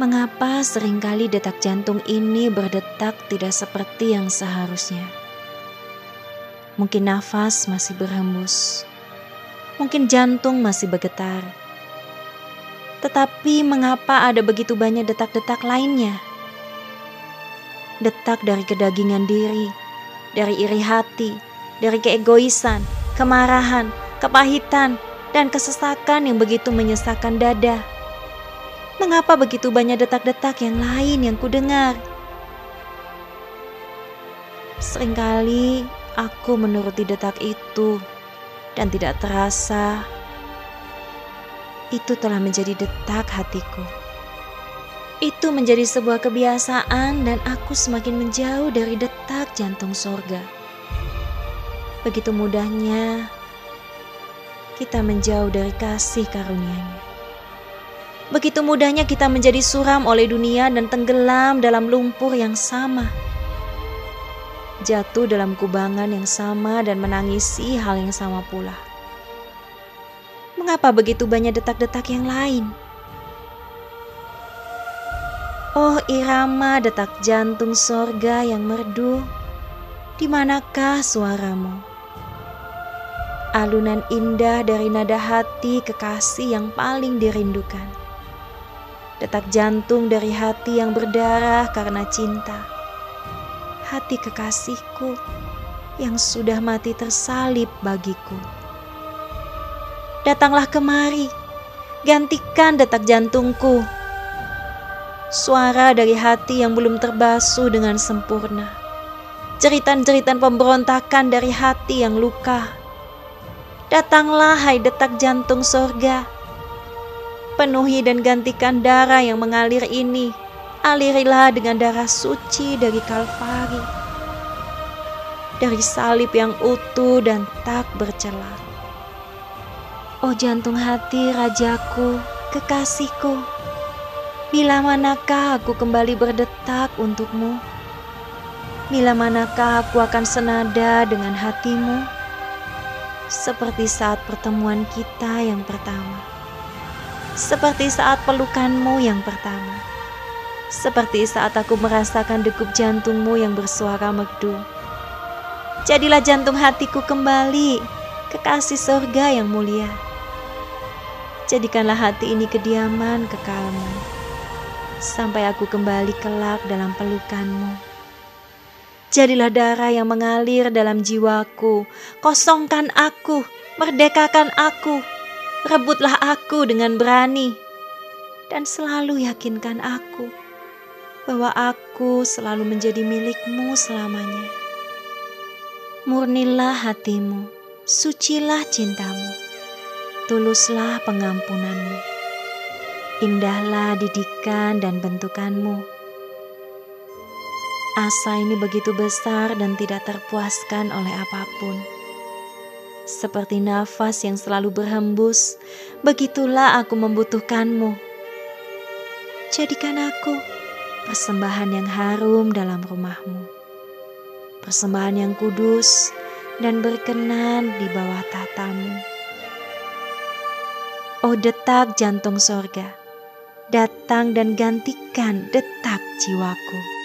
Mengapa sering kali detak jantung ini berdetak tidak seperti yang seharusnya? Mungkin nafas masih berhembus, mungkin jantung masih bergetar. Tetapi mengapa ada begitu banyak detak-detak lainnya? Detak dari kedagingan diri, dari iri hati, dari keegoisan, kemarahan, kepahitan, dan kesesakan yang begitu menyesakkan dada. Mengapa begitu banyak detak-detak yang lain yang kudengar? Seringkali aku menuruti detak itu dan tidak terasa itu telah menjadi detak hatiku. Itu menjadi sebuah kebiasaan dan aku semakin menjauh dari detak jantung sorga. Begitu mudahnya kita menjauh dari kasih karunia-Nya. Begitu mudahnya kita menjadi suram oleh dunia dan tenggelam dalam lumpur yang sama. Jatuh dalam kubangan yang sama dan menangisi hal yang sama pula. Mengapa begitu banyak detak-detak yang lain? Oh irama detak jantung sorga yang merdu, di manakah suaramu? Alunan indah dari nada hati kekasih yang paling dirindukan. Detak jantung dari hati yang berdarah karena cinta. Hati kekasihku yang sudah mati tersalib bagiku. Datanglah kemari, gantikan detak jantungku suara dari hati yang belum terbasuh dengan sempurna. Jeritan-jeritan pemberontakan dari hati yang luka. Datanglah hai detak jantung sorga. Penuhi dan gantikan darah yang mengalir ini. Alirilah dengan darah suci dari Kalvari. Dari salib yang utuh dan tak bercela. Oh jantung hati rajaku, kekasihku, Bila manakah aku kembali berdetak untukmu? Bila manakah aku akan senada dengan hatimu? Seperti saat pertemuan kita yang pertama. Seperti saat pelukanmu yang pertama. Seperti saat aku merasakan degup jantungmu yang bersuara merdu. Jadilah jantung hatiku kembali, kekasih surga yang mulia. Jadikanlah hati ini kediaman kekalmu sampai aku kembali kelak dalam pelukanmu. Jadilah darah yang mengalir dalam jiwaku, kosongkan aku, merdekakan aku, rebutlah aku dengan berani, dan selalu yakinkan aku bahwa aku selalu menjadi milikmu selamanya. Murnilah hatimu, sucilah cintamu, tuluslah pengampunanmu Indahlah didikan dan bentukanmu. Asa ini begitu besar dan tidak terpuaskan oleh apa pun. Seperti nafas yang selalu berhembus, begitulah aku membutuhkanmu. Jadikan aku persembahan yang harum dalam rumahmu. Persembahan yang kudus dan berkenan di bawah tatamu. Oh detak jantung sorga, datang dan gantikan detak jiwaku.